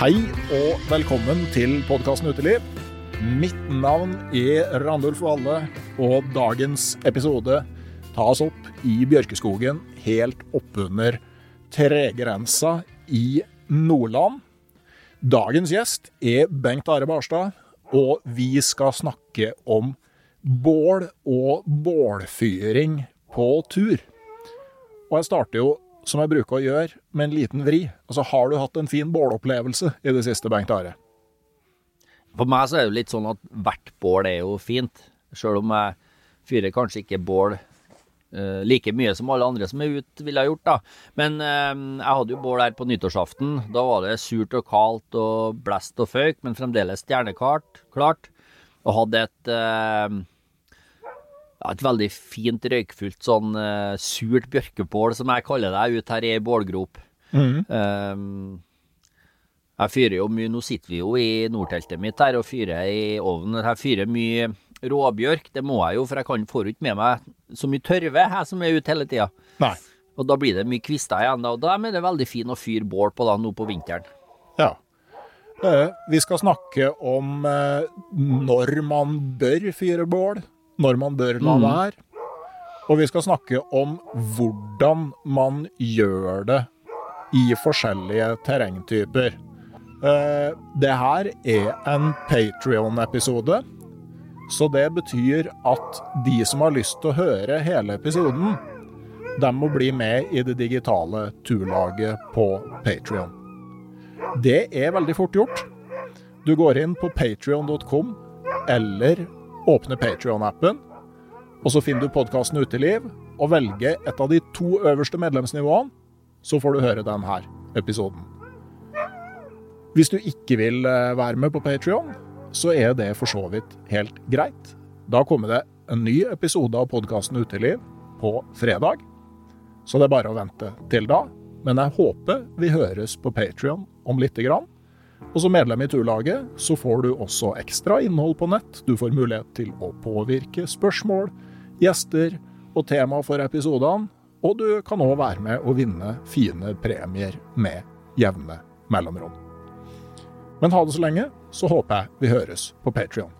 Hei og velkommen til podkasten Uteliv. Mitt navn er Randulf Valle, og dagens episode tas opp i Bjørkeskogen helt oppunder tregrensa i Nordland. Dagens gjest er Bengt Are Barstad, og vi skal snakke om bål og bålfyring på tur. Og jeg starter jo som jeg bruker å gjøre, med en liten vri. Altså, Har du hatt en fin bålopplevelse i det siste, Bengt Are? For meg så er det jo litt sånn at hvert bål er jo fint. Sjøl om jeg fyrer kanskje ikke bål uh, like mye som alle andre som er ute, ville ha gjort, da. Men uh, jeg hadde jo bål her på nyttårsaften. Da var det surt og kaldt og blest og føyk, men fremdeles stjerneklart. Klart. Og hadde et uh, ja, et veldig fint røykfullt sånn uh, surt bjørkebål, som jeg kaller det, ut her i ei bålgrop. Mm. Um, jeg fyrer jo mye Nå sitter vi jo i nordteltet mitt her og fyrer i ovnen. Jeg fyrer mye råbjørk. Det må jeg jo, for jeg kan får ikke med meg så mye tørve, jeg som er ute hele tida. Og da blir det mye kvister igjen. Og da er det veldig fint å fyre bål på da nå på vinteren. Ja. Vi skal snakke om eh, når man bør fyre bål når man bør la mm. være. Og vi skal snakke om hvordan man gjør det i forskjellige terrengtyper. Uh, det her er en Patrion-episode, så det betyr at de som har lyst til å høre hele episoden, de må bli med i det digitale turlaget på Patrion. Det er veldig fort gjort. Du går inn på patrion.com eller åpne Patrion-appen, og så finner du podkasten Uteliv, og velger et av de to øverste medlemsnivåene, så får du høre denne episoden. Hvis du ikke vil eh, være med på Patrion, så er det for så vidt helt greit. Da kommer det en ny episode av podkasten Uteliv på fredag, så det er bare å vente til da. Men jeg håper vi høres på Patrion om lite grann. Og som medlem i turlaget så får du også ekstra innhold på nett. Du får mulighet til å påvirke spørsmål, gjester og tema for episodene. Og du kan òg være med å vinne fine premier med jevne mellomrom. Men ha det så lenge, så håper jeg vi høres på Patrion.